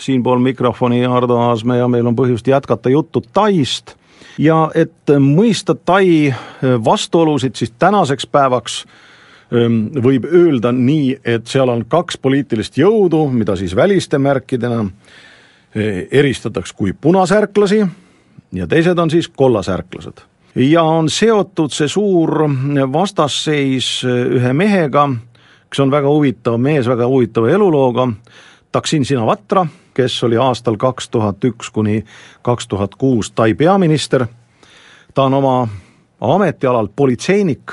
siinpool mikrofoni Ardo Aasmäe ja meil on põhjust jätkata juttu Taist ja et mõista Tai vastuolusid, siis tänaseks päevaks ähm, võib öelda nii, et seal on kaks poliitilist jõudu, mida siis väliste märkidena äh, eristatakse kui punasärklasi ja teised on siis kollasärklased. Ja on seotud see suur vastasseis ühe mehega, kes on väga huvitav mees, väga huvitava elulooga, Taksin Sinavatra kes oli aastal kaks tuhat üks kuni kaks tuhat kuus Tai peaminister. ta on oma ametialalt politseinik,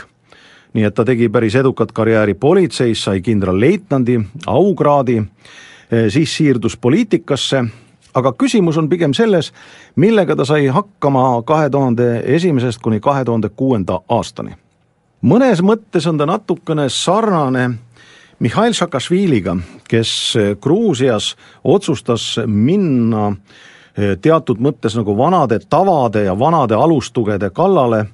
nii et ta tegi päris edukat karjääri politseis, sai kindralleitnandi aukraadi, eh, siis siirdus poliitikasse aga küsimus on pigem selles, millega ta sai hakkama kahe tuhande esimesest kuni kahe tuhande kuuenda aastani. mõnes mõttes on ta natukene sarnane Mihhail Saakašviliga, kes Gruusias otsustas minna eh, teatud mõttes nagu vanade tavade ja vanade alustugede kallale.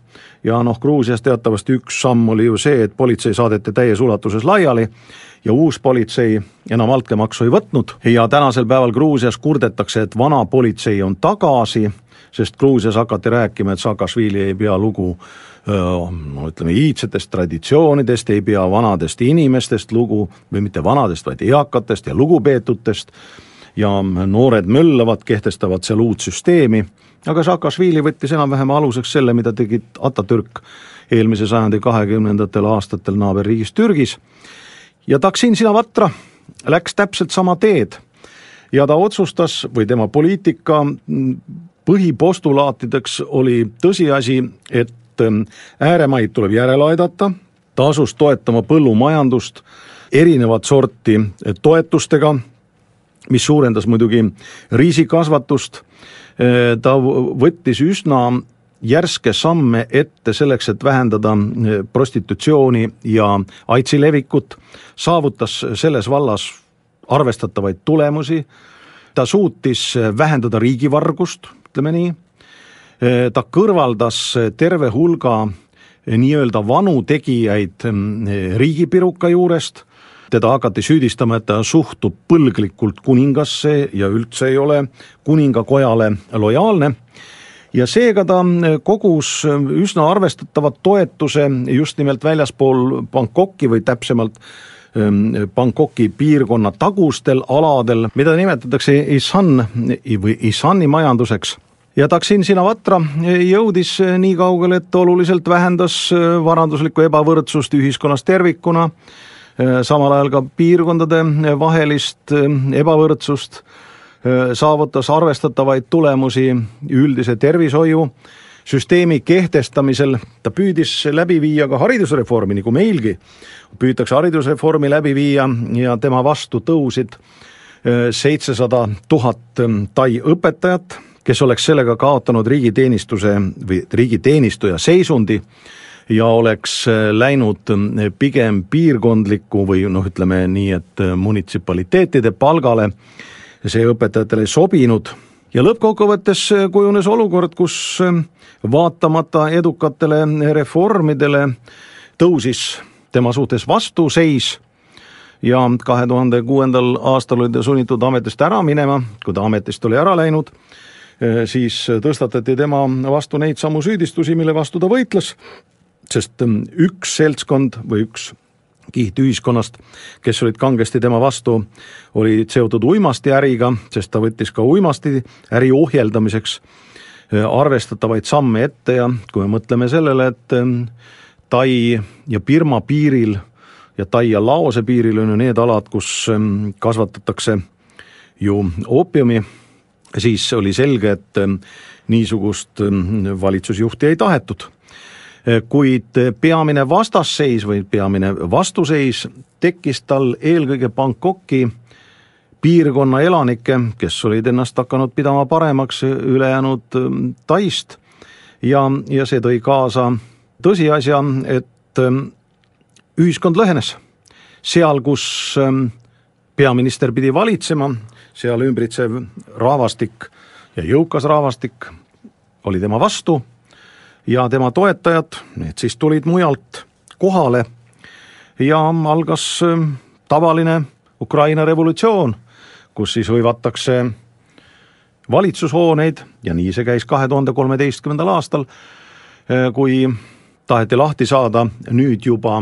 Ja noh, Gruusias teatavasti üks samm oli ju see, et politsei saadeti täies ulatuses laiali ja uus politsei enam altkäemaksu ei võtnud. Ja tänasel päeval Gruusias kurdetakse, et vana politsei on tagasi, sest Gruusias hakati rääkima, et Saakašvili ei pea lugu no ütleme, iidsetest traditsioonidest, ei pea vanadest inimestest lugu või mitte vanadest, vaid eakatest ja lugupeetutest ja noored möllavad, kehtestavad seal uut süsteemi, aga Saakašvili võttis enam-vähem aluseks selle, mida tegi Atatürk eelmise sajandi kahekümnendatel aastatel naaberriigis Türgis. Ja Taksin Sinavatra läks täpselt sama teed. Ja ta otsustas või tema poliitika põhipostulaatideks oli tõsiasi, et Ähm, ääremaid tuleb järele aidata, ta asus toetama põllumajandust erinevat sorti äh, toetustega, mis suurendas muidugi riisikasvatust, ta võttis üsna järske samme ette selleks, et vähendada äh, prostitutsiooni ja AIDSi levikut, saavutas selles vallas arvestatavaid tulemusi, ta suutis vähendada riigivargust, ütleme nii, ta kõrvaldas terve hulga nii-öelda vanu tegijaid äh, riigipiruka juurest, teda hakati süüdistama, et ta suhtub põlglikult kuningasse ja üldse ei ole kuningakojale lojaalne. Ja seega ta kogus üsna arvestatava toetuse just nimelt väljaspool Bangkoki või täpsemalt ähm, Bangkoki piirkonna tagustel aladel, mida nimetatakse Isan või Isani majanduseks. Ja Taksin Sinavatra jõudis nii kaugele, et oluliselt vähendas varanduslikku ebavõrdsust ühiskonnas tervikuna, samal ajal ka piirkondade vahelist ebavõrdsust, saavutas arvestatavaid tulemusi üldise tervishoiu süsteemi kehtestamisel, ta püüdis läbi viia ka haridusreformi, nagu meilgi püütakse haridusreformi läbi viia ja tema vastu tõusid seitsesada tuhat tai õpetajat kes oleks sellega kaotanud riigiteenistuse või riigiteenistuja seisundi ja oleks äh, läinud äh, pigem piirkondliku või noh, ütleme nii, et äh, munitsipaliteetide palgale, see õpetajatele ei sobinud ja lõppkokkuvõttes kujunes olukord, kus vaatamata edukatele reformidele tõusis tema suhtes vastuseis ja kahe tuhande kuuendal aastal oli ta sunnitud ametist ära minema, kui ta ametist oli ära läinud siis tõstatati tema vastu neid samu süüdistusi, mille vastu ta võitles, sest mm, üks seltskond või üks kiht ühiskonnast, kes olid kangesti tema vastu, olid seotud uimastiäriga, sest ta võttis ka uimastiäri ohjeldamiseks eh, arvestatavaid samme ette ja kui me mõtleme sellele, et mm, Tai ja Birma piiril ja Tai ja Laose piiril on ju need alad, kus mm, kasvatatakse ju oopiumi siis oli selge, et ähm, niisugust ähm, valitsusjuhti ei tahetud. Kuid peamine vastasseis või peamine vastuseis tekkis tal eelkõige Bangkoki piirkonna elanikke, kes olid ennast hakanud pidama paremaks ülejäänud ähm, Taist ja, ja see tõi kaasa tõsiasja, et ühiskond lõhenes. seal, kus peaminister pidi valitsema, seal ümbritsev rahvastik ja jõukas rahvastik oli tema vastu ja tema toetajad, need siis tulid mujalt kohale ja algas tavaline Ukraina revolutsioon, kus siis hõivatakse valitsushooneid ja nii see käis kahe tuhande kolmeteistkümnendal aastal, kui taheti lahti saada nüüd juba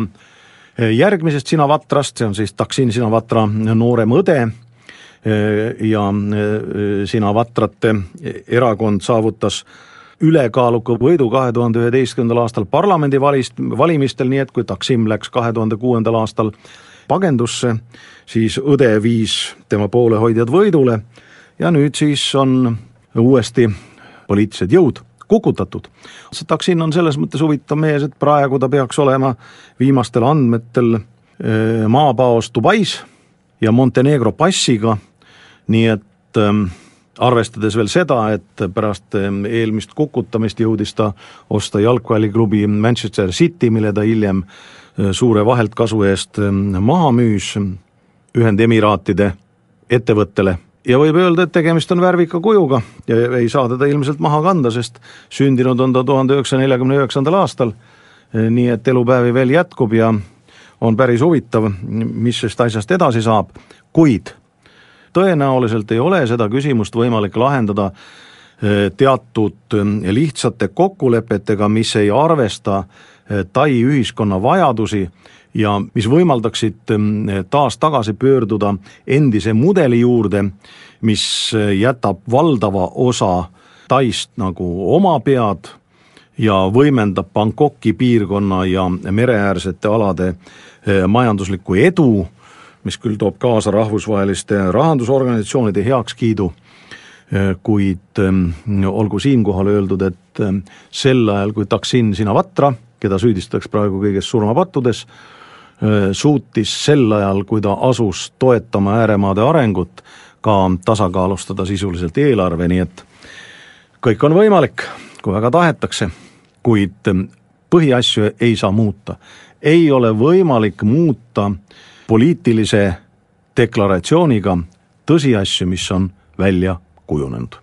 järgmisest Sinavatrast, see on siis Taksin Sinavatra noorem õde ja Sinavatrate erakond saavutas ülekaaluka võidu kahe tuhande üheteistkümnendal aastal parlamendivalist, valimistel, nii et kui Taksim läks kahe tuhande kuuendal aastal pagendusse, siis õde viis tema poolehoidjad võidule ja nüüd siis on uuesti poliitilised jõud kukutatud. see Taksin on selles mõttes huvitav mees, et praegu ta peaks olema viimastel andmetel eh, maapaos Dubais ja Montenegro passiga, nii et ähm, arvestades veel seda, et pärast eelmist kukutamist jõudis ta osta jalgpalliklubi Manchester City, mille ta hiljem suure vaheltkasu eest maha müüs Ühendemiraatide ettevõttele. Ja võib öelda, et tegemist on värvika kujuga ja ei saa teda ilmselt maha kanda, sest sündinud on ta tuhande üheksasaja neljakümne üheksandal aastal, äh, nii et elupäevi veel jätkub ja on päris huvitav, mis sellest asjast edasi saab, kuid tõenäoliselt ei ole seda küsimust võimalik lahendada äh, teatud äh, lihtsate kokkulepetega, mis ei arvesta Tai ühiskonna vajadusi ja mis võimaldaksid taas tagasi pöörduda endise mudeli juurde, mis jätab valdava osa Taist nagu oma pead ja võimendab Bangkoki piirkonna ja mereäärsete alade majanduslikku edu, mis küll toob kaasa rahvusvaheliste rahandusorganisatsioonide heakskiidu, äh, kuid ähm, olgu siinkohal öeldud, et sel ajal, kui Taksin Sinavatra, keda süüdistatakse praegu kõiges surmapattudes, suutis sel ajal, kui ta asus toetama ääremaade arengut, ka tasakaalustada sisuliselt eelarve, nii et kõik on võimalik, kui väga tahetakse, kuid põhiasju ei saa muuta. ei ole võimalik muuta poliitilise deklaratsiooniga tõsiasju, mis on välja kujunenud